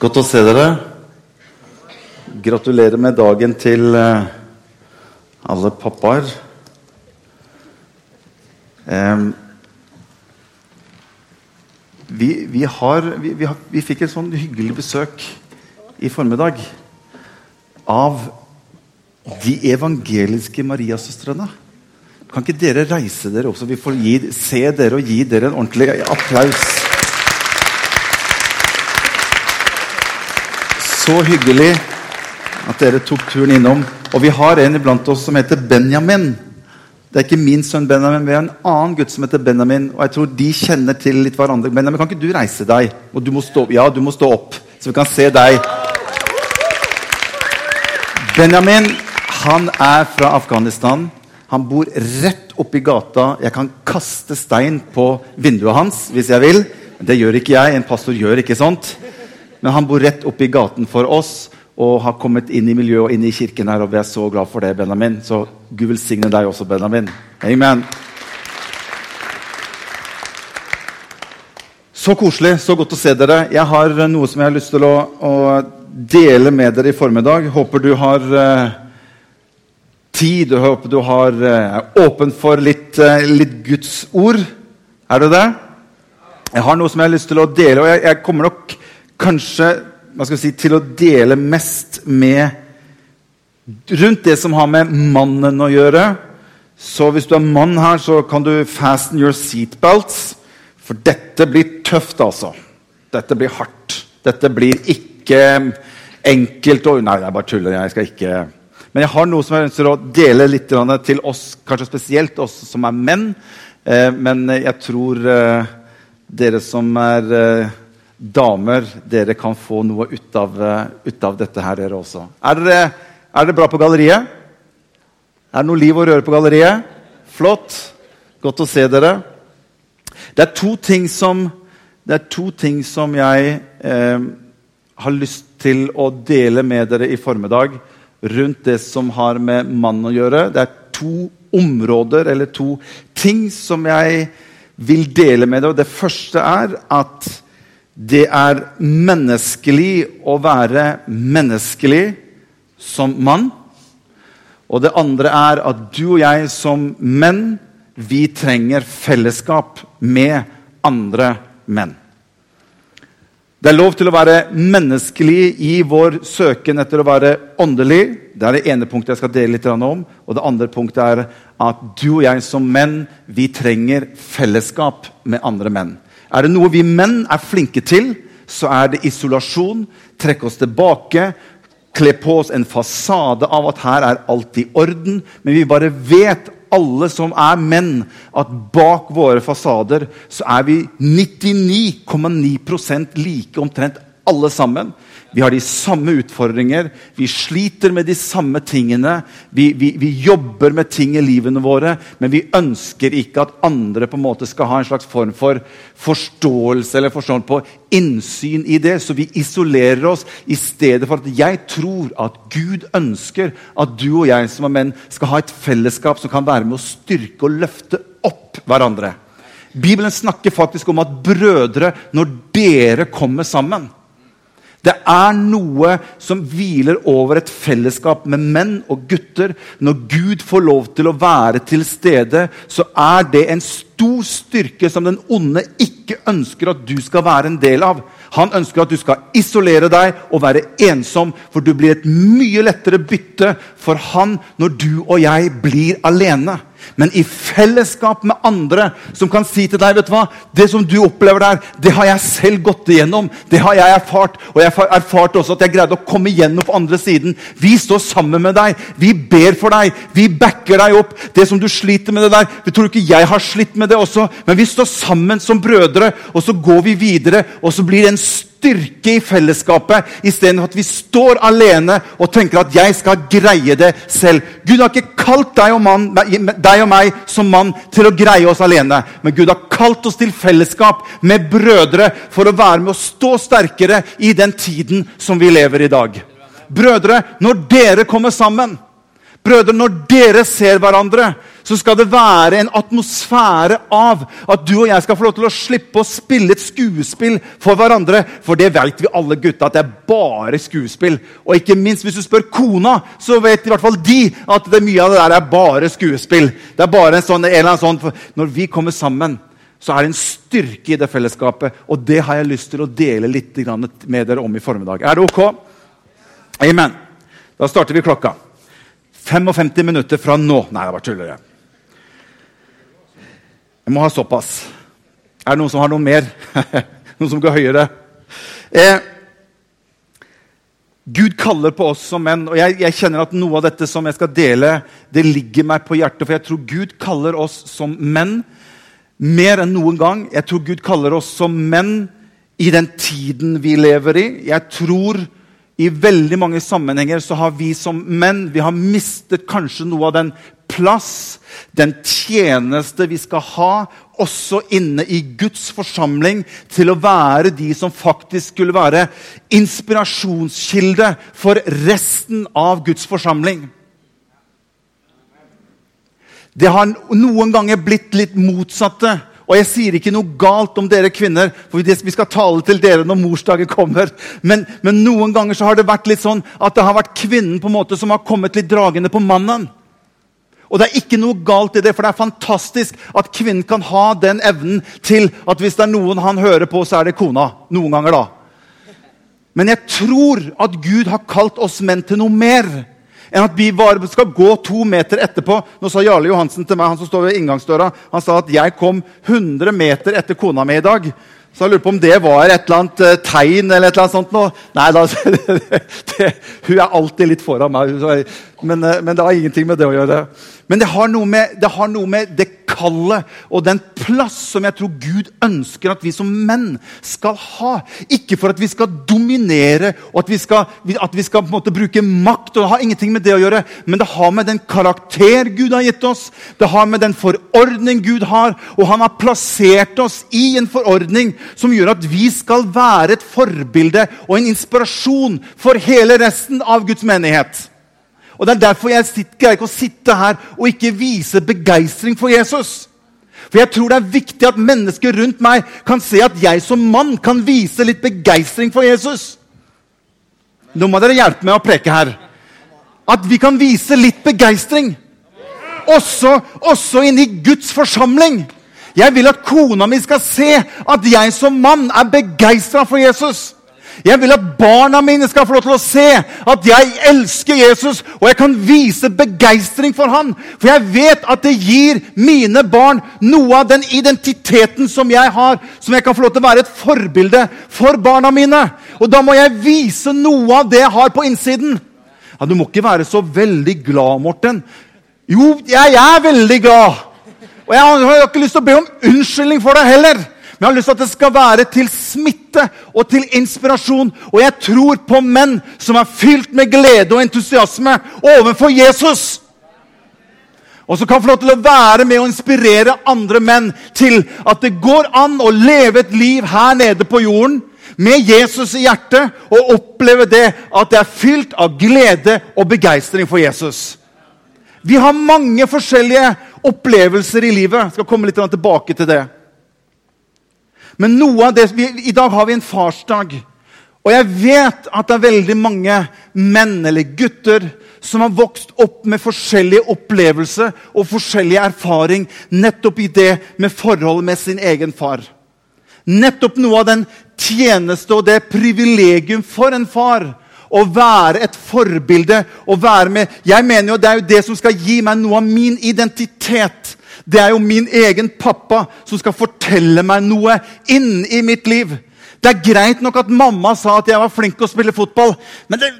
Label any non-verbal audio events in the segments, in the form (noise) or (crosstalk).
Godt å se dere. Gratulerer med dagen til eh, alle pappaer. Vi, vi, har, vi, vi, har, vi fikk et sånn hyggelig besøk i formiddag av de evangeliske Mariasøstrene. Kan ikke dere reise dere opp, så vi får gi, se dere og gi dere en ordentlig applaus? Så hyggelig at dere tok turen innom. Og vi har en iblant oss som heter Benjamin. Det er ikke min sønn Benjamin, vi har en annen gutt som heter Benjamin. Og jeg tror de kjenner til litt hverandre. Benjamin, kan ikke du reise deg? Og du må stå, ja, du må stå opp, så vi kan se deg. Benjamin han er fra Afghanistan. Han bor rett oppi gata. Jeg kan kaste stein på vinduet hans hvis jeg vil. Men Det gjør ikke jeg. En pastor gjør ikke sånt. Men han bor rett oppi gaten for oss og har kommet inn i miljøet og inn i kirken her. Og vi er så glad for det, Benjamin. Så Gud velsigne deg også, Benjamin. Amen. Så koselig. Så godt å se dere. Jeg har noe som jeg har lyst til å, å dele med dere i formiddag. Håper du har uh, tid. og håper du har, uh, åpen for litt, uh, litt Guds ord. Er du det? Jeg har noe som jeg har lyst til å dele, og jeg, jeg kommer nok kanskje si, til å dele mest med Rundt det som har med mannen å gjøre. Så hvis du er mann her, så kan du fasten your seatbelts. For dette blir tøft, altså. Dette blir hardt. Dette blir ikke enkelt og Nei, jeg bare tuller. Jeg skal ikke Men jeg har noe som jeg ønsker å dele litt til oss, kanskje spesielt oss som er menn. Eh, men jeg tror eh, dere som er eh, damer, dere kan få noe ut av, ut av dette her, dere også. Er dere, er dere bra på galleriet? Er det noe liv og røre på galleriet? Flott. Godt å se dere. Det er to ting som, to ting som jeg eh, har lyst til å dele med dere i formiddag rundt det som har med mann å gjøre. Det er to områder eller to ting som jeg vil dele med dere. Det første er at det er menneskelig å være menneskelig som mann. Og det andre er at du og jeg som menn, vi trenger fellesskap med andre menn. Det er lov til å være menneskelig i vår søken etter å være åndelig. Det er det ene punktet jeg skal dele litt om. Og det andre punktet er at du og jeg som menn, vi trenger fellesskap med andre menn. Er det noe vi menn er flinke til, så er det isolasjon. Trekke oss tilbake. Kle på oss en fasade av at her er alt i orden. Men vi bare vet, alle som er menn, at bak våre fasader så er vi 99,9% like omtrent alle sammen. Vi har de samme utfordringer, vi sliter med de samme tingene. Vi, vi, vi, jobber med ting i livene våre, men vi ønsker ikke at andre på en måte skal ha en slags form for forståelse eller forståelse på innsyn i det. Så vi isolerer oss i stedet for at jeg tror at Gud ønsker at du og jeg som er menn, skal ha et fellesskap som kan være med å styrke og løfte opp hverandre. Bibelen snakker faktisk om at brødre, når dere kommer sammen det er noe som hviler over et fellesskap med menn og gutter. Når Gud får lov til å være til stede, så er det en stor styrke som den onde ikke ønsker at du skal være en del av. Han ønsker at du skal isolere deg og være ensom, for du blir et mye lettere bytte for han når du og jeg blir alene men i fellesskap med andre som kan si til deg vet du hva, Det som du opplever der, det har jeg selv gått igjennom. Det har jeg erfart. Og jeg erfarte også at jeg greide å komme igjennom på andre siden. Vi står sammen med deg. Vi ber for deg. Vi backer deg opp. Det som du sliter med det der, vi tror ikke jeg har slitt med det også, men vi står sammen som brødre, og så går vi videre, og så blir det en stor styrke i fellesskapet istedenfor at vi står alene og tenker at 'jeg skal greie det selv'. Gud har ikke kalt deg og, mann, deg og meg som mann til å greie oss alene. Men Gud har kalt oss til fellesskap med brødre for å være med å stå sterkere i den tiden som vi lever i dag. Brødre, når dere kommer sammen, brødre, når dere ser hverandre, så skal det være en atmosfære av at du og jeg skal få lov til å slippe å spille et skuespill for hverandre. For det vet vi alle gutta, at det er bare skuespill. Og ikke minst hvis du spør kona, så vet i hvert fall de at det mye av det der er bare skuespill. Det er bare en sånn, en eller annen sånn, Når vi kommer sammen, så er det en styrke i det fellesskapet. Og det har jeg lyst til å dele litt med dere om i formiddag. Er det ok? Amen. Da starter vi klokka. 55 minutter fra nå. Nei, jeg bare tuller. Jeg. må ha såpass. Er det noen som har noe mer? (laughs) noen som går høyere? Eh, Gud kaller på oss som menn, og jeg, jeg, kjenner at noe av dette som jeg skal dele, det ligger meg på hjertet. For jeg tror Gud kaller oss som menn mer enn noen gang. Jeg tror Gud kaller oss som menn i den tiden vi lever i. Jeg tror i veldig mange sammenhenger så har vi som menn vi har mistet kanskje noe av den plass, den tjeneste vi skal ha, også inne i Guds forsamling, til å være de som faktisk skulle være inspirasjonskilde for resten av Guds forsamling. Det har noen ganger blitt litt motsatte. Og jeg sier ikke noe galt om dere kvinner, for vi skal tale til dere når morsdagen kommer. Men, men, noen ganger så har det vært litt sånn at det har vært kvinnen på en måte som har kommet litt dragende på mannen. Og det er ikke noe galt i det, for det er fantastisk at kvinnen kan ha den evnen til at hvis det er noen han hører på, så er det kona. Noen ganger, da. Men jeg tror at Gud har kalt oss menn til noe mer enn at vi bare skal gå to meter etterpå. Nå sa Jarle Johansen til meg, han som står ved inngangsdøra, han sa at jeg kom 100 meter etter kona mi i dag. Så jeg lurer på om det var et eller annet uh, tegn eller et eller annet sånt. Nå. Nei, da, (laughs) det, det, hun er alltid litt foran meg, men, uh, men, det har ingenting med det å gjøre. Men det har noe med det, har det kallet og den plass som jeg tror Gud ønsker at vi som menn skal ha. Ikke for at vi skal dominere og at vi skal, at vi skal bruke makt. og Det har ingenting med det å gjøre, men det har med den karakter Gud har gitt oss. Det har med den forordning Gud har, og han har plassert oss i en forordning som gjør at vi skal være et forbilde og en inspirasjon for hele resten av Guds menighet. Og Det er derfor jeg greier ikke å sitte her og ikke vise begeistring for Jesus. For jeg tror det er viktig at mennesker rundt meg kan se at jeg som mann kan vise litt begeistring for Jesus. Nå må dere hjelpe meg å preke her. At vi kan vise litt begeistring. Også, også inni Guds forsamling. Jeg vil at kona mi skal se at jeg som mann er begeistra for Jesus. Jeg vil at barna mine skal få lov til å se at jeg elsker Jesus, og jeg kan vise begeistring for han. For jeg vet at det gir mine barn noe av den identiteten som jeg har, som jeg kan få lov til å være et forbilde for barna mine. Og da må jeg vise noe av det jeg har på innsiden. Ja, Du må ikke være så veldig glad, Morten. Jo, jeg er veldig glad. Og jeg har ikke lyst til å be om unnskyldning for det heller. Men jeg har lyst til at det skal være til smitte og til inspirasjon. Og jeg tror på menn som er fylt med glede og entusiasme overfor Jesus. Og som kan få lov til å være med og inspirere andre menn til at det går an å leve et liv her nede på jorden med Jesus i hjertet og oppleve det at det er fylt av glede og begeistring for Jesus. Vi har mange forskjellige opplevelser i livet. Jeg skal komme litt tilbake til det. Men noe av det, vi, i dag har vi en farsdag. Og jeg vet at det er veldig mange menn eller gutter som har vokst opp med forskjellige opplevelser og forskjellig erfaring nettopp i det med forholdet med sin egen far. Nettopp noe av den tjeneste og det privilegium for en far å være et forbilde. å være med. Jeg mener jo Det er jo det som skal gi meg noe av min identitet. Det er jo min egen pappa som skal fortelle meg noe inni mitt liv. Det er greit nok at mamma sa at jeg var flink til å spille fotball. Men det,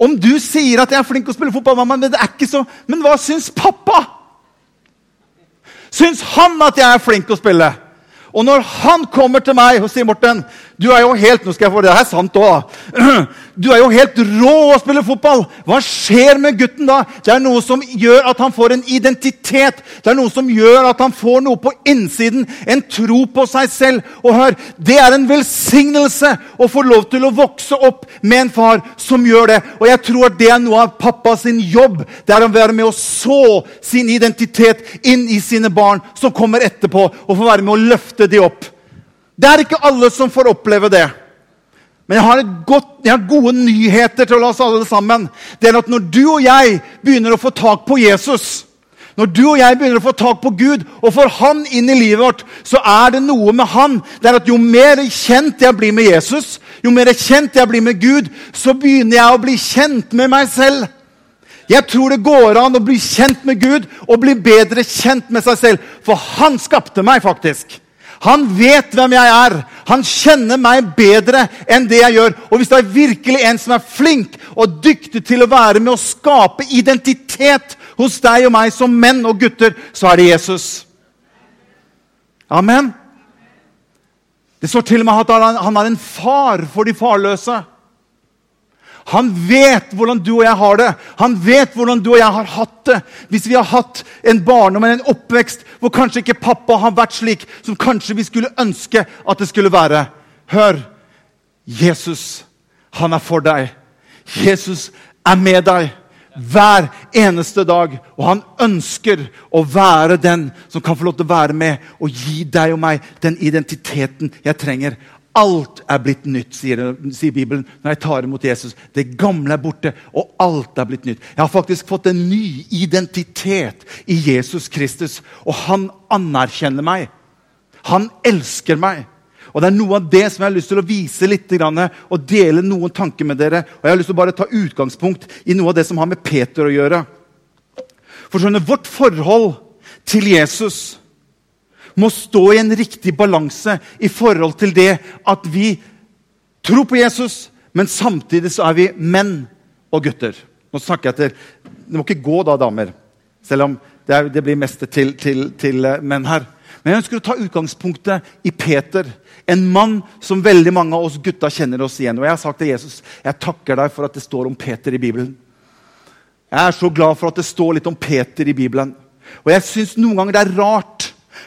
om du sier at jeg er flink til å spille fotball, mamma, det er ikke så Men hva syns pappa? Syns han at jeg er flink til å spille? Og når han kommer til meg og sier Morten, Du er jo helt nå skal jeg få det her sant også, (clears throat) Du er jo helt rå å spille fotball. Hva skjer med gutten da? Det er noe som gjør at han får en identitet. Det er noe som gjør at han får noe på innsiden. En tro på seg selv. Og hør, Det er en velsignelse å få lov til å vokse opp med en far som gjør det. Og jeg tror at det er noe av pappas jobb. Det er å være med å så sin identitet inn i sine barn som kommer etterpå, og få være med å løfte de opp. Det er ikke alle som får oppleve det. Men jeg har, godt, jeg har, gode nyheter til oss alle sammen. Det er at Når du og jeg begynner å få tak på Jesus, når du og jeg begynner å få tak på Gud og får Han inn i livet vårt, så er det noe med Han. Det er at Jo mer kjent jeg blir med Jesus, jo mer kjent jeg blir med Gud, så begynner jeg å bli kjent med meg selv. Jeg tror det går an å bli kjent med Gud og bli bedre kjent med seg selv. For han skapte meg, faktisk. Han vet hvem jeg er. Han kjenner meg bedre enn det jeg gjør. Og hvis det er virkelig en som er flink og dyktig til å være med å skape identitet hos deg og meg som menn og gutter, så er det Jesus. Amen. Det står til og med at han er en far for de farløse. Han vet hvordan du og jeg har det. Han vet hvordan du og jeg har hatt det. Hvis vi har hatt en barndom eller en oppvekst hvor kanskje ikke pappa har vært slik som kanskje vi skulle ønske at det skulle være. Hør! Jesus, han er for deg. Jesus er med deg hver eneste dag. Og han ønsker å være den som kan få lov til å være med og gi deg og meg den identiteten jeg trenger. Alt er blitt nytt, sier, sier, Bibelen når jeg tar imot Jesus. Det gamle er borte, og alt er blitt nytt. Jeg har faktisk fått en ny identitet i Jesus Kristus, og han anerkjenner meg. Han elsker meg. Og Det er noe av det som jeg har lyst til å vise litt og dele noen tanker med dere. Og Jeg har lyst til å bare ta utgangspunkt i noe av det som har med Peter å gjøre. For skjønner, Vårt forhold til Jesus må stå i en riktig balanse i forhold til det at vi tror på Jesus, men samtidig så er vi menn og gutter. Nå snakker jeg til Det må ikke gå da, damer, selv om det, er, det blir mest til, til, til eh, menn her. Men jeg ønsker å ta utgangspunktet i Peter. En mann som veldig mange av oss gutta kjenner oss igjen. Og jeg har sagt til Jesus jeg takker deg for at det står om Peter i Bibelen. Jeg er så glad for at det står litt om Peter i Bibelen. Og jeg syns noen ganger det er rart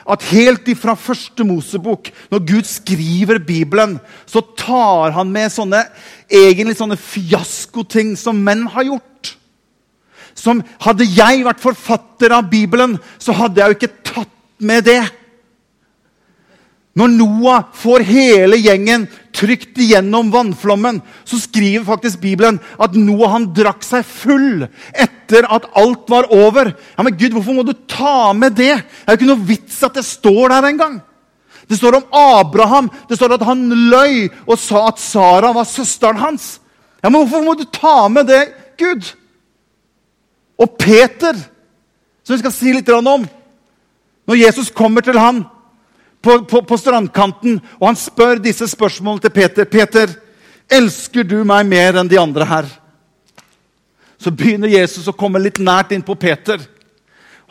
at helt ifra første Mosebok, når Gud skriver Bibelen, så tar han med sånne egentlig sånne fiaskoting som menn har gjort. Som Hadde jeg vært forfatter av Bibelen, så hadde jeg jo ikke tatt med det. Når Noah får hele gjengen trygt igjennom vannflommen, så skriver faktisk Bibelen at Noah han drakk seg full etter at alt var over. Ja, Men Gud, hvorfor må du ta med det? Det er jo ikke noe vits at det står der engang. Det står om Abraham. Det står at han løy og sa at Sara var søsteren hans. Ja, Men hvorfor må du ta med det, Gud? Og Peter, som vi skal si litt om Når Jesus kommer til han på, på, på, strandkanten, og han spør disse spørsmålene til Peter. 'Peter, elsker du meg mer enn de andre her?' Så begynner Jesus å komme litt nært inn på Peter.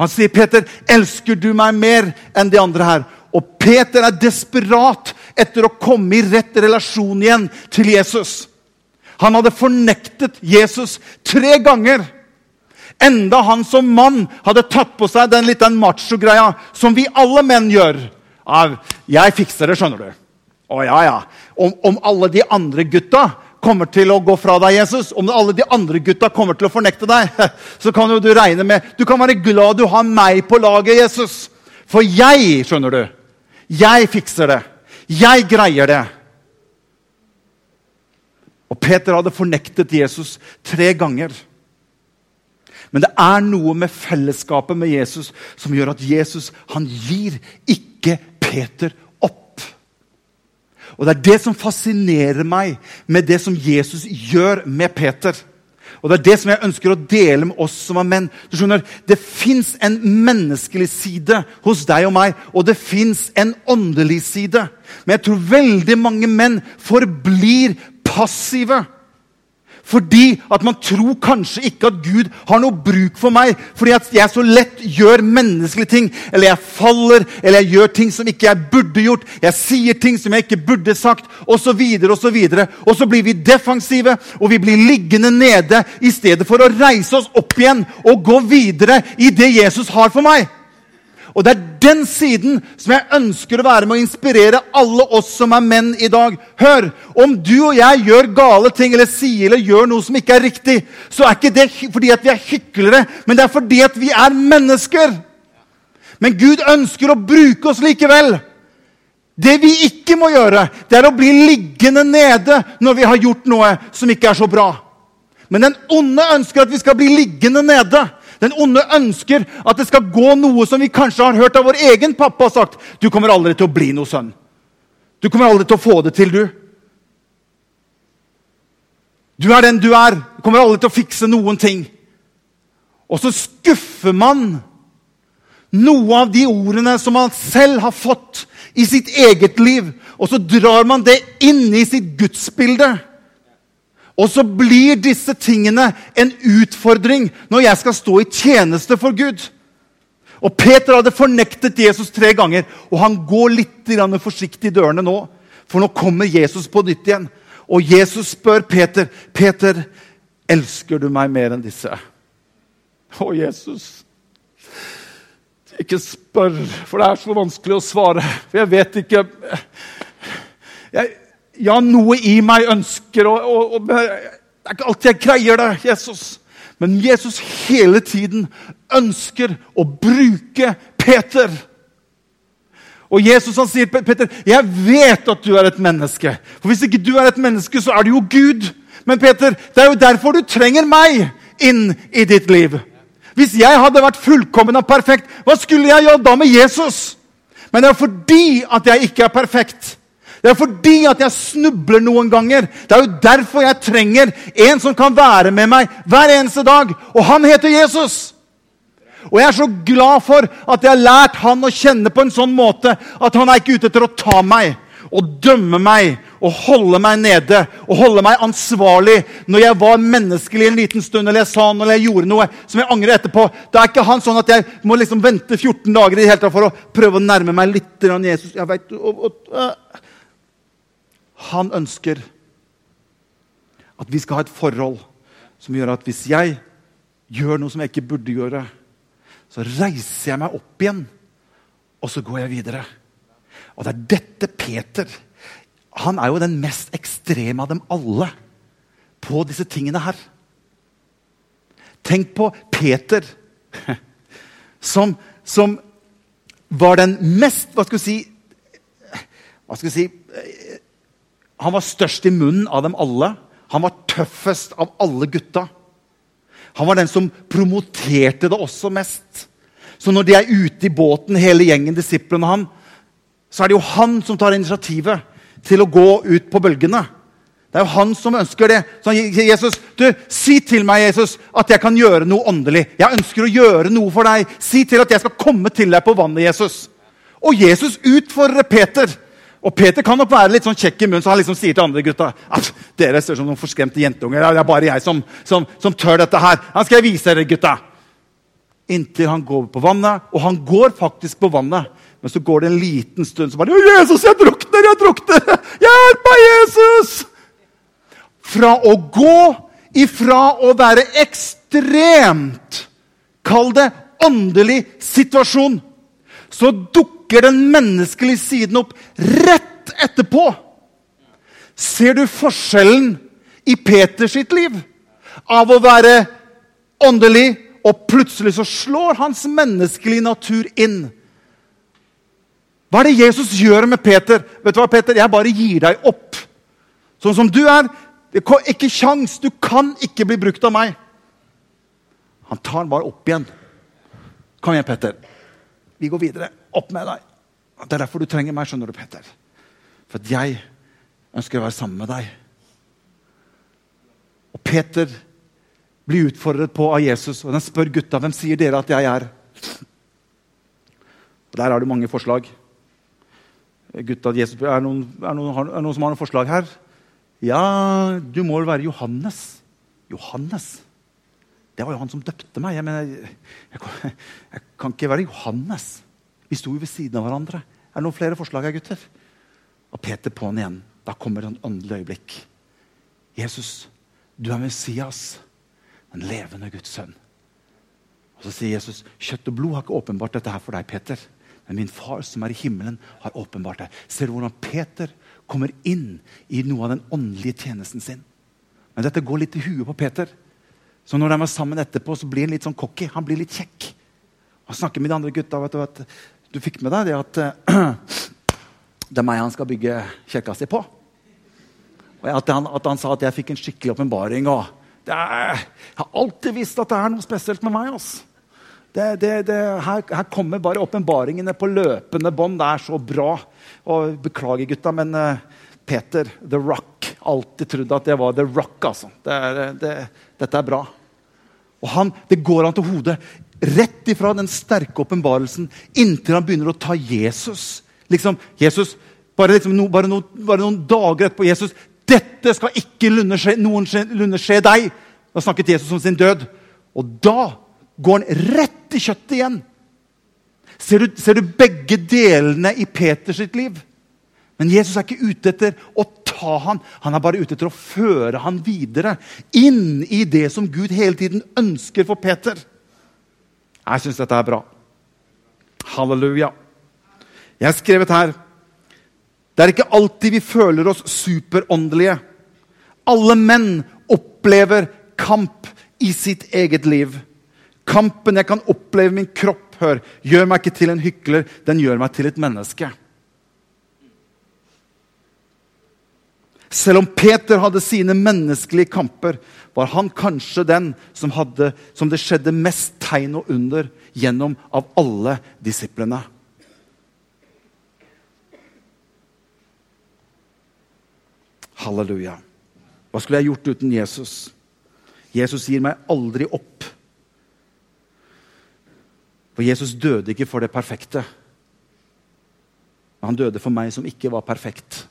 Han sier, 'Peter, elsker du meg mer enn de andre her?' Og Peter er desperat etter å komme i rett relasjon igjen til Jesus. Han hadde fornektet Jesus tre ganger. Enda han som mann hadde tatt på seg den litt macho-greia som vi alle menn gjør av 'Jeg fikser det', skjønner du. Å ja, ja. Om, om, alle de andre gutta kommer til å gå fra deg, Jesus, om alle de andre gutta kommer til å fornekte deg, (laughs) så kan jo du regne med Du kan være glad du har meg på laget, Jesus. For jeg, skjønner du, jeg fikser det. Jeg greier det. Og Peter hadde fornektet Jesus tre ganger. Men det er noe med fellesskapet med Jesus som gjør at Jesus han gir ikke Peter opp. Og Det er det som fascinerer meg med det som Jesus gjør med Peter. Og Det er det som jeg ønsker å dele med oss som er menn. Du skjønner, Det fins en menneskelig side hos deg og meg, og det fins en åndelig side. Men jeg tror veldig mange menn forblir passive. Fordi at man tror kanskje ikke at Gud har noe bruk for meg. Fordi at jeg så lett gjør menneskelige ting. Eller jeg faller, eller jeg gjør ting som ikke jeg burde gjort. Jeg sier ting som jeg ikke burde sagt, osv. Videre, og så blir vi defensive, og vi blir liggende nede i stedet for å reise oss opp igjen og gå videre i det Jesus har for meg. Og det er den siden som jeg ønsker å være med å inspirere alle oss som er menn i dag. Hør! Om du og jeg gjør gale ting eller sier eller gjør noe som ikke er riktig, så er ikke det fordi at vi er hyklere, men det er fordi at vi er mennesker. Men Gud ønsker å bruke oss likevel. Det vi ikke må gjøre, det er å bli liggende nede når vi har gjort noe som ikke er så bra. Men den onde ønsker at vi skal bli liggende nede. Den onde ønsker at det skal gå noe som vi kanskje har hørt av vår egen pappa har sagt. Du kommer aldri til å bli noe sønn. Du kommer aldri til å få det til, du. Du er den du er. Du kommer aldri til å fikse noen ting. Og så skuffer man noe av de ordene som man selv har fått i sitt eget liv, og så drar man det inn i sitt gudsbilde. Og så blir disse tingene en utfordring når jeg skal stå i tjeneste for Gud. Og Peter hadde fornektet Jesus tre ganger, og han går litt forsiktig i dørene nå. For nå kommer Jesus på nytt igjen. Og Jesus spør Peter, 'Peter, elsker du meg mer enn disse?' Å, Jesus. Ikke spør, for det er så vanskelig å svare. For jeg vet ikke jeg, ja, noe i meg ønsker og, Det er ikke alltid jeg greier det, Jesus. Men Jesus hele tiden ønsker å bruke Peter. Og Jesus han sier, Peter, 'Jeg vet at du er et menneske.' For Hvis ikke du er et menneske, så er du jo Gud. Men Peter, det er jo derfor du trenger meg inn i ditt liv. Hvis jeg hadde vært fullkommen og perfekt, hva skulle jeg gjøre da med Jesus? Men det er fordi at jeg ikke er perfekt, det er fordi at jeg snubler noen ganger. Det er jo derfor jeg trenger en som kan være med meg hver eneste dag. Og han heter Jesus. Og jeg er så glad for at jeg har lært han å kjenne på en sånn måte at han er ikke ute etter å ta meg og dømme meg og holde meg nede og holde meg ansvarlig når jeg var menneskelig en liten stund eller jeg sa noe eller jeg gjorde noe som jeg angrer etterpå. Da er ikke han sånn at jeg må liksom vente 14 dager i det hele tatt for å prøve å nærme meg litt Jesus. Jeg vet, og, og, han ønsker at vi skal ha et forhold som gjør at hvis jeg gjør noe som jeg ikke burde gjøre, så reiser jeg meg opp igjen, og så går jeg videre. Og det er dette Peter Han er jo den mest ekstreme av dem alle på disse tingene her. Tenk på Peter, (laughs) som, som var den mest Hva skal vi si Hva skal vi si han var størst i munnen av dem alle. Han var tøffest av alle gutta. Han var den som promoterte det også mest. Så når de er ute i båten, hele gjengen, disiplene han, så er det jo han som tar initiativet til å gå ut på bølgene. Det er jo han som ønsker det. Så Jesus, du, Si til meg Jesus, at jeg kan gjøre noe åndelig. Jeg ønsker å gjøre noe for deg. Si til at jeg skal komme til deg på vannet, Jesus. Og Jesus utfordrer Peter. Og Peter kan nok være litt sånn kjekk i munnen, så han liksom sier til andre gutta at dere ser som noen forskremte jentunger. Det er bare jeg som, som, som tør dette her. Han skal jeg vise dere, gutta. Inntil han går på vannet. Og han går faktisk på vannet. Men så går det en liten stund, så bare 'Jesus, jeg drukner! Jeg drukner! Hjelp meg, Jesus!' Fra å gå ifra å være ekstremt Kall det åndelig situasjon. Så dukker dukker den menneskelige siden opp rett etterpå. Ser du forskjellen i Peters sitt liv? Av å være åndelig, og plutselig så slår hans menneskelige natur inn. Hva er det Jesus gjør med Peter? Vet du hva, Peter? Jeg bare gir deg opp. Sånn som du er. Det er ikke kjangs. Du kan ikke bli brukt av meg. Han tar den bare opp igjen. Kom igjen, Peter. Vi går videre. Opp med deg. Det er derfor du trenger meg, skjønner du, Peter. For at jeg ønsker å være sammen med deg. Og Peter blir utfordret på av Jesus, og den spør gutta hvem sier dere at jeg er. Og Der har du mange forslag. Gutta, Jesus, er, noen, er, noen, er noen som har noen forslag her? Ja, du må vel være Johannes. Johannes. Det var jo han som døpte meg. Jeg, mener, jeg, jeg, jeg kan ikke være Johannes. Vi sto jo ved siden av hverandre. Er det noen flere forslag her, gutter? Og Peter på'n igjen. Da kommer et åndelig øyeblikk. Jesus, du er Messias, den levende Guds sønn. Og Så sier Jesus, kjøtt og blod har ikke åpenbart dette her for deg, Peter. Men min far som er i himmelen, har åpenbart det. Ser du hvordan Peter kommer inn i noe av den åndelige tjenesten sin? Men dette går litt i huet på Peter. Så når de er sammen etterpå, så blir han litt sånn cocky. Han blir litt kjekk. Han snakker med de andre gutta. vet Du vet, du fikk med deg det at uh, (clears throat) det er meg han skal bygge kirka si på. Og at han, at han sa at jeg fikk en skikkelig åpenbaring. Jeg har alltid visst at det er noe spesielt med meg. Altså. Det, det, det, her, her, kommer bare åpenbaringene på løpende bånd. Det er så bra. Og Beklager, gutta, men uh, Peter The Rock alltid trodd at det var The Rock. altså. Det er, det, dette er bra. Og han, Det går han til hodet rett ifra den sterke åpenbarelsen inntil han begynner å ta Jesus. Liksom, Jesus, Bare, liksom, no, bare, no, bare noen dager etterpå Jesus, dette skal ikke noenlunde skje deg. Da snakket Jesus om sin død. Og da går han rett i kjøttet igjen. Ser du, ser du begge delene i Peters liv? Men Jesus er ikke ute etter å ta han. Han er bare ute etter å føre han videre inn i det som Gud hele tiden ønsker for Peter. Jeg syns dette er bra. Halleluja. Jeg har skrevet her Det er ikke alltid vi føler oss superåndelige. Alle menn opplever kamp i sitt eget liv. Kampen jeg kan oppleve i min kropp, hør, gjør meg ikke til en hykler, den gjør meg til et menneske. Selv om Peter hadde sine menneskelige kamper, var han kanskje den som, hadde, som det skjedde mest tegn og under gjennom av alle disiplene. Halleluja. Hva skulle jeg gjort uten Jesus? Jesus gir meg aldri opp. For Jesus døde ikke for det perfekte. Men han døde for meg som ikke var perfekt.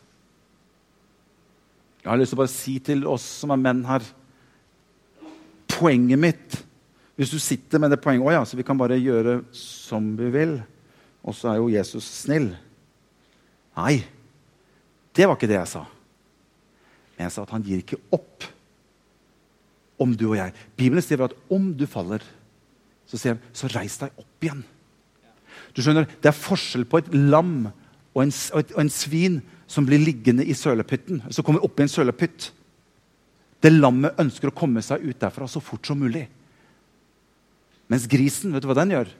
Jeg har lyst til å bare si til oss som er menn her Poenget mitt Hvis du sitter med det poenget Å ja, så vi kan bare gjøre som vi vil, og så er jo Jesus snill. Nei, det var ikke det jeg sa. Men jeg sa at han gir ikke opp om du og jeg. Bibelen sier at om du faller, så sier han, så reis deg opp igjen. Du skjønner, Det er forskjell på et lam og en, og et, og en svin som blir liggende i sølepytten. Som kommer opp i en sølepytt. Det lammet ønsker å komme seg ut derfra så fort som mulig. Mens grisen vet du hva den gjør?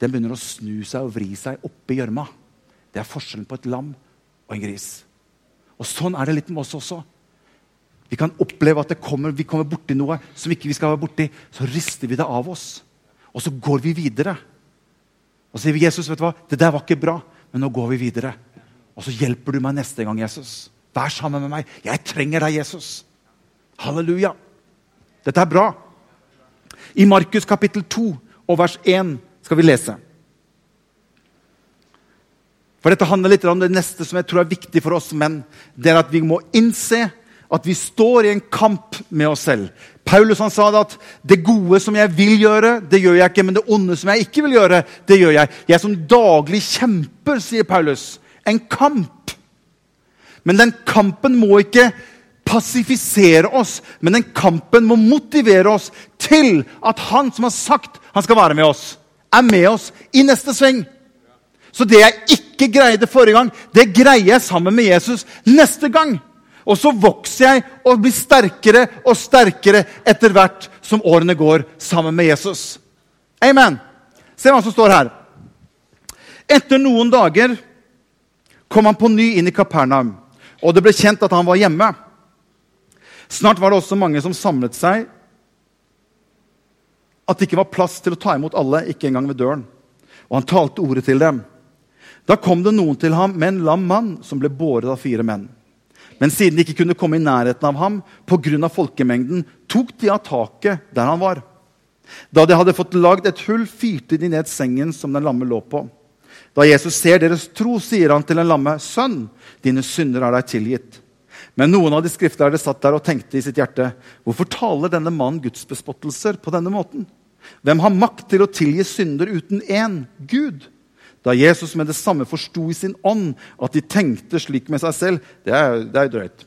Den begynner å snu seg og vri seg oppi gjørma. Det er forskjellen på et lam og en gris. Og Sånn er det litt med oss også. Vi kan oppleve at kommer, vi kommer borti noe som ikke vi skal være borti. Så rister vi det av oss, og så går vi videre. Og så sier vi, 'Jesus, vet du hva? det der var ikke bra, men nå går vi videre.' Og så hjelper du meg neste gang, Jesus. Vær sammen med meg. Jeg trenger deg, Jesus. Halleluja. Dette er bra. I Markus kapittel 2 og vers 1 skal vi lese. For Dette handler litt om det neste som jeg tror er viktig for oss menn. Det er at vi må innse at vi står i en kamp med oss selv. Paulus han sa det at 'det gode som jeg vil gjøre, det gjør jeg ikke', 'men det onde som jeg ikke vil gjøre, det gjør jeg'. Jeg som daglig kjemper, sier Paulus en kamp. Men den kampen må ikke passifisere oss, men den kampen må motivere oss til at han som har sagt han skal være med oss, er med oss i neste sving. Så det jeg ikke greide forrige gang, det greier jeg sammen med Jesus neste gang. Og så vokser jeg og blir sterkere og sterkere etter hvert som årene går sammen med Jesus. Amen. Se hva som står her. Etter noen dager kom han på ny inn i Kapernaum, og det ble kjent at han var hjemme. Snart var det også mange som samlet seg, at det ikke var plass til å ta imot alle, ikke engang ved døren. Og han talte ordet til dem. Da kom det noen til ham med en lam mann som ble båret av fire menn. Men siden de ikke kunne komme i nærheten av ham pga. folkemengden, tok de av taket der han var. Da de hadde fått lagd et hull, fyrte de ned sengen som den lamme lå på. Da Jesus ser deres tro, sier han til en lamme, 'Sønn, dine synder er deg tilgitt.' Men noen av de skriftlærde satt der og tenkte i sitt hjerte hvorfor taler denne mannen gudsbespottelser på denne måten? Hvem har makt til å tilgi synder uten én Gud? Da Jesus med det samme forsto i sin ånd at de tenkte slik med seg selv Det er, det er drøyt.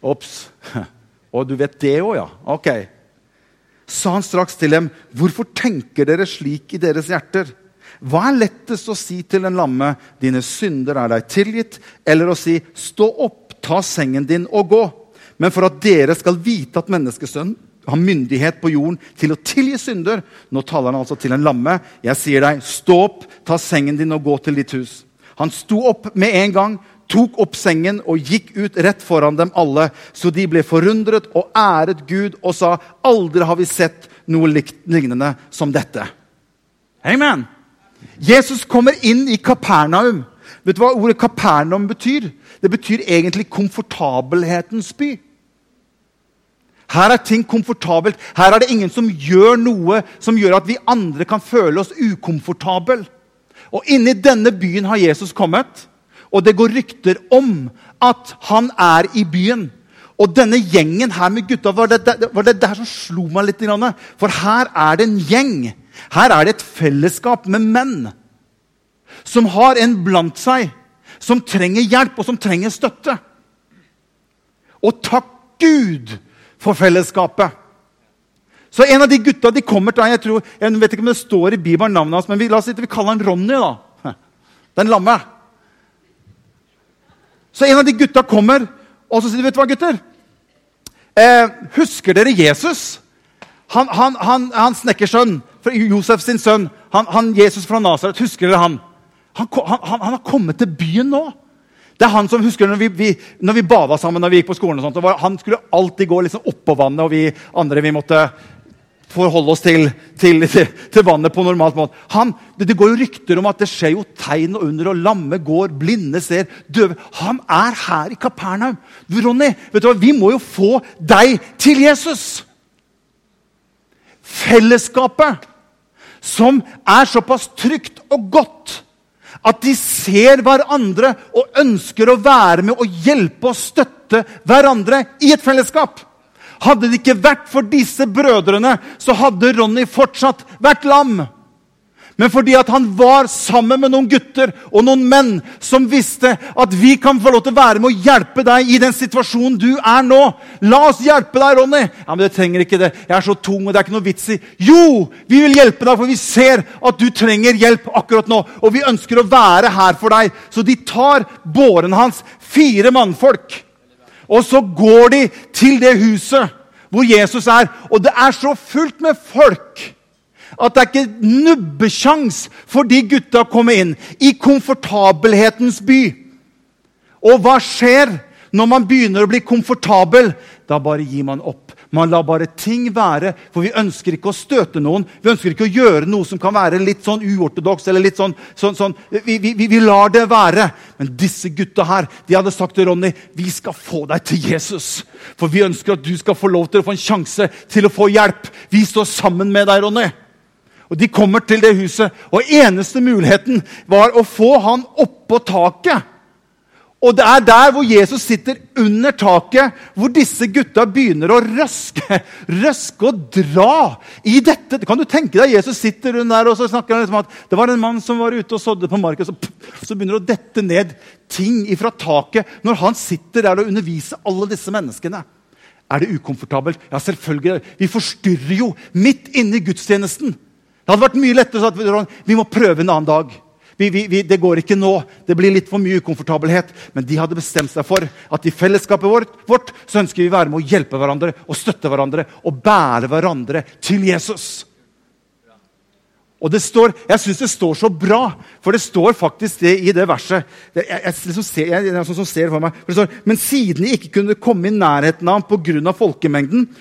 Ops. (laughs) Og du vet det òg, ja? Ok. Sa han straks til dem, 'Hvorfor tenker dere slik i deres hjerter?' Hva er lettest å si til en lamme, 'Dine synder er deg tilgitt', eller å si, 'Stå opp, ta sengen din og gå'? Men for at dere skal vite at menneskesønnen har myndighet på jorden til å tilgi synder Nå taler han altså til en lamme. Jeg sier deg, stå opp, ta sengen din og gå til ditt hus. Han sto opp med en gang, tok opp sengen og gikk ut rett foran dem alle. Så de ble forundret og æret Gud og sa, aldri har vi sett noe lignende som dette. Amen. Jesus kommer inn i Kapernaum. Vet du hva ordet Kapernaum betyr? Det betyr egentlig komfortabelhetens by. Her er ting komfortabelt. Her er det ingen som gjør noe som gjør at vi andre kan føle oss ukomfortable. Og inni denne byen har Jesus kommet, og det går rykter om at han er i byen. Og denne gjengen her med gutta var det, var det der som slo meg litt. For her er det en gjeng. Her er det et fellesskap med menn som har en blant seg som trenger hjelp, og som trenger støtte. Og takk Gud for fellesskapet. Så en av de gutta de kommer til jeg, tror, jeg vet ikke om det står i Bibelen navnet hans, men vi, la oss si, vi kaller han Ronny. da. (laughs) Den lamme. Så en av de gutta kommer, og så sier de, vet du hva, gutter? Eh, husker dere Jesus? Han, han, han, han snekkersønn, Josef sin sønn, han, han Jesus fra Nasaret. Husker dere han? Han, han? har kommet til byen nå. Det er han som husker når vi, vi, når vi bada sammen når vi gikk på skolen. og sånt, og Han skulle alltid gå liksom oppå vannet, og vi andre vi måtte forholde oss til, til, til, til vannet på normalt måte. Han, det, det, går jo rykter om at det skjer jo tegn og under, og lamme går, blinde ser, døve Han er her i Kapernaum. Ronny, vet du hva? vi må jo få deg til Jesus! Fellesskapet som er såpass trygt og godt at de ser hverandre og ønsker å være med og hjelpe og støtte hverandre i et fellesskap. Hadde det ikke vært for disse brødrene, så hadde Ronny fortsatt vært lam men fordi at han var sammen med noen gutter og noen menn som visste at vi kan få lov til å være med å hjelpe deg i den situasjonen du er nå. La oss hjelpe deg, Ronny. Ja, men det trenger ikke det. Jeg er så tung, og det er ikke noe vits i. Jo, vi vil hjelpe deg, for vi ser at du trenger hjelp akkurat nå. Og vi ønsker å være her for deg. Så de tar båren hans, fire mannfolk, og så går de til det huset hvor Jesus er. Og det er så fullt med folk at det er ikke nubbesjans for de gutta å komme inn i komfortabelhetens by. Og hva skjer når man begynner å bli komfortabel? Da bare gir man opp. Man lar bare ting være, for vi ønsker ikke å støte noen. Vi ønsker ikke å gjøre noe som kan være litt sånn uortodoks. eller litt sånn, sånn, sånn. Vi, vi, vi, lar det være. Men disse gutta her de hadde sagt til Ronny vi skal få deg til Jesus. For vi ønsker at du skal få lov til å få en sjanse til å få hjelp. Vi står sammen med deg, Ronny. Og De kommer til det huset, og eneste muligheten var å få han oppå taket. Og det er der hvor Jesus sitter under taket, hvor disse gutta begynner å røske røske og dra i dette. Kan du tenke deg Jesus sitter rundt der og så snakker han liksom at det var en mann som var ute og sådde på marken, så, så begynner det å dette ned ting fra taket når han sitter der og underviser alle disse menneskene. Er det ukomfortabelt? Ja, selvfølgelig. Vi forstyrrer jo midt inne i gudstjenesten. Det hadde vært mye lettere å si at vi må prøve en annen dag. Vi, vi, vi, det går ikke nå. Det blir litt for mye ukomfortabelhet. Men de hadde bestemt seg for at i fellesskapet vårt, vårt så ønsker vi å være med å hjelpe hverandre og støtte hverandre og bære hverandre til Jesus. Og det står, Jeg syns det står så bra, for det står faktisk det i det verset. Jeg, jeg, liksom ser, jeg, jeg sånn ser for meg, for det står, Men siden de ikke kunne komme i nærheten av ham pga. folkemengden,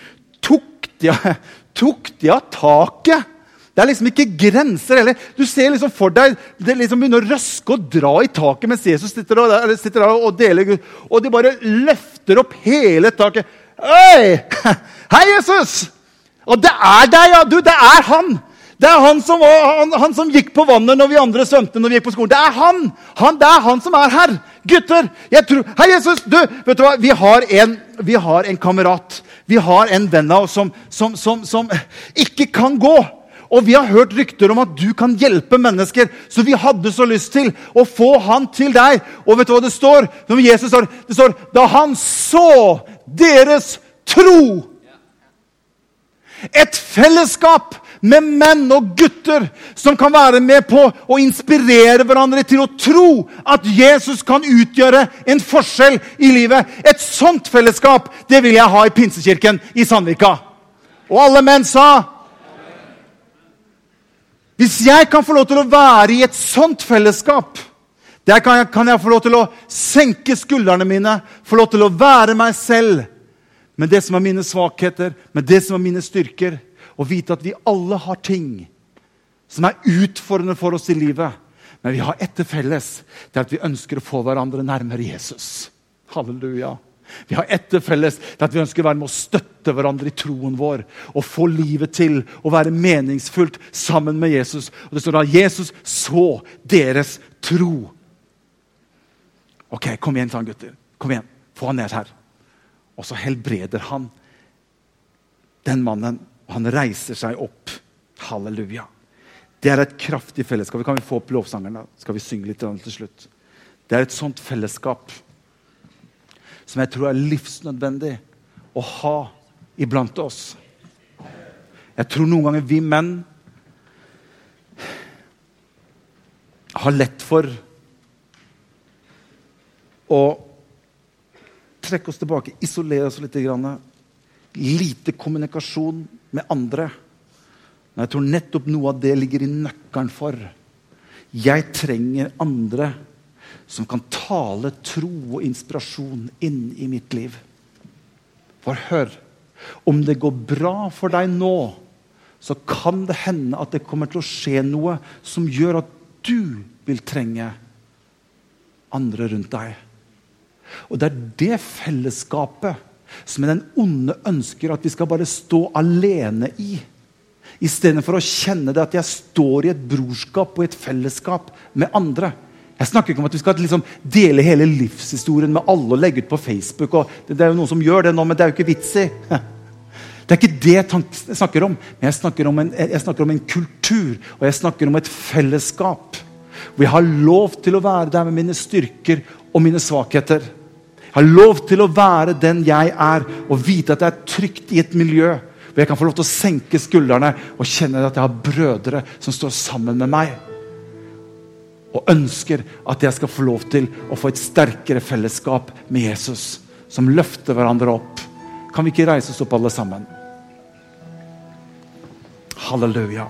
tok de, (laughs) tok de av taket det er liksom ikke grenser heller. Du ser liksom for deg det liksom begynner å røske og dra i taket mens Jesus sitter, der, sitter der og deler Gud. Og de bare løfter opp hele taket. Hei! (laughs) Hei, Jesus! Og det er deg, ja! Du, det er han! Det er han som, han, han som, gikk på vannet når vi andre svømte når vi gikk på skolen. Det er han! han! Det er han som er her! Gutter! jeg tror, Hei, Jesus! Du, vet du hva? Vi har en, vi har en kamerat. Vi har en venn av oss som, som, som, som ikke kan gå. Og vi har hørt rykter om at du kan hjelpe mennesker. Så vi hadde så lyst til å få han til deg. Og vet du hva det står? Når Jesus står, det står Da han så deres tro Et fellesskap med menn og gutter som kan være med på å inspirere hverandre til å tro at Jesus kan utgjøre en forskjell i livet. Et sånt fellesskap det vil jeg ha i Pinsekirken i Sandvika. Og alle menn sa hvis jeg kan få lov til å være i et sånt fellesskap, der kan jeg, kan jeg få lov til å senke skuldrene mine, få lov til å være meg selv med det som er mine svakheter, med det som er mine styrker, og vite at vi alle har ting som er utfordrende for oss i livet. Men vi har ett til felles. Det er at vi ønsker å få hverandre nærmere Jesus. Halleluja. Vi har ett til felles, det at vi ønsker å være med å støtte hverandre i troen vår. Og få livet til å være meningsfullt sammen med Jesus. Og det står da Jesus så deres tro. Ok, Kom igjen, sa han gutter. Kom igjen, Få han ned her. Og så helbreder han den mannen, og han reiser seg opp. Halleluja. Det er et kraftig fellesskap. Kan vi få opp lovsangeren? da? Skal vi synge litt til slutt? Det er et sånt fellesskap som jeg tror er livsnødvendig å ha iblant oss. Jeg tror noen ganger vi menn har lett for å trekke oss tilbake, isolere oss litt. Lite kommunikasjon med andre. Men jeg tror nettopp noe av det ligger i nøkkelen for. Jeg trenger andre som kan tale tro og inspirasjon inn i mitt liv. For hør Om det går bra for deg nå, så kan det hende at det kommer til å skje noe som gjør at du vil trenge andre rundt deg. Og det er det fellesskapet som den onde ønsker at vi skal bare stå alene i. Istedenfor å kjenne det at jeg står i et brorskap og et fellesskap med andre. Jeg snakker ikke om at vi skal liksom dele hele livshistorien med alle og legge ut på Facebook. Det, er jo noen som gjør det nå, men det er jo ikke vits i. (laughs) Det er ikke det jeg snakker om. Men jeg snakker om, en, jeg snakker om en kultur og jeg snakker om et fellesskap. Hvor jeg har lov til å være der med mine styrker og mine svakheter. Jeg har lov til å være den jeg er, og vite at jeg er trygt i et miljø hvor jeg kan få lov til å senke skuldrene og kjenne at jeg har brødre som står sammen med meg og ønsker at jeg skal få lov til å få et sterkere fellesskap med Jesus, som løfter hverandre opp. Kan vi ikke reise oss opp, alle sammen? Halleluja.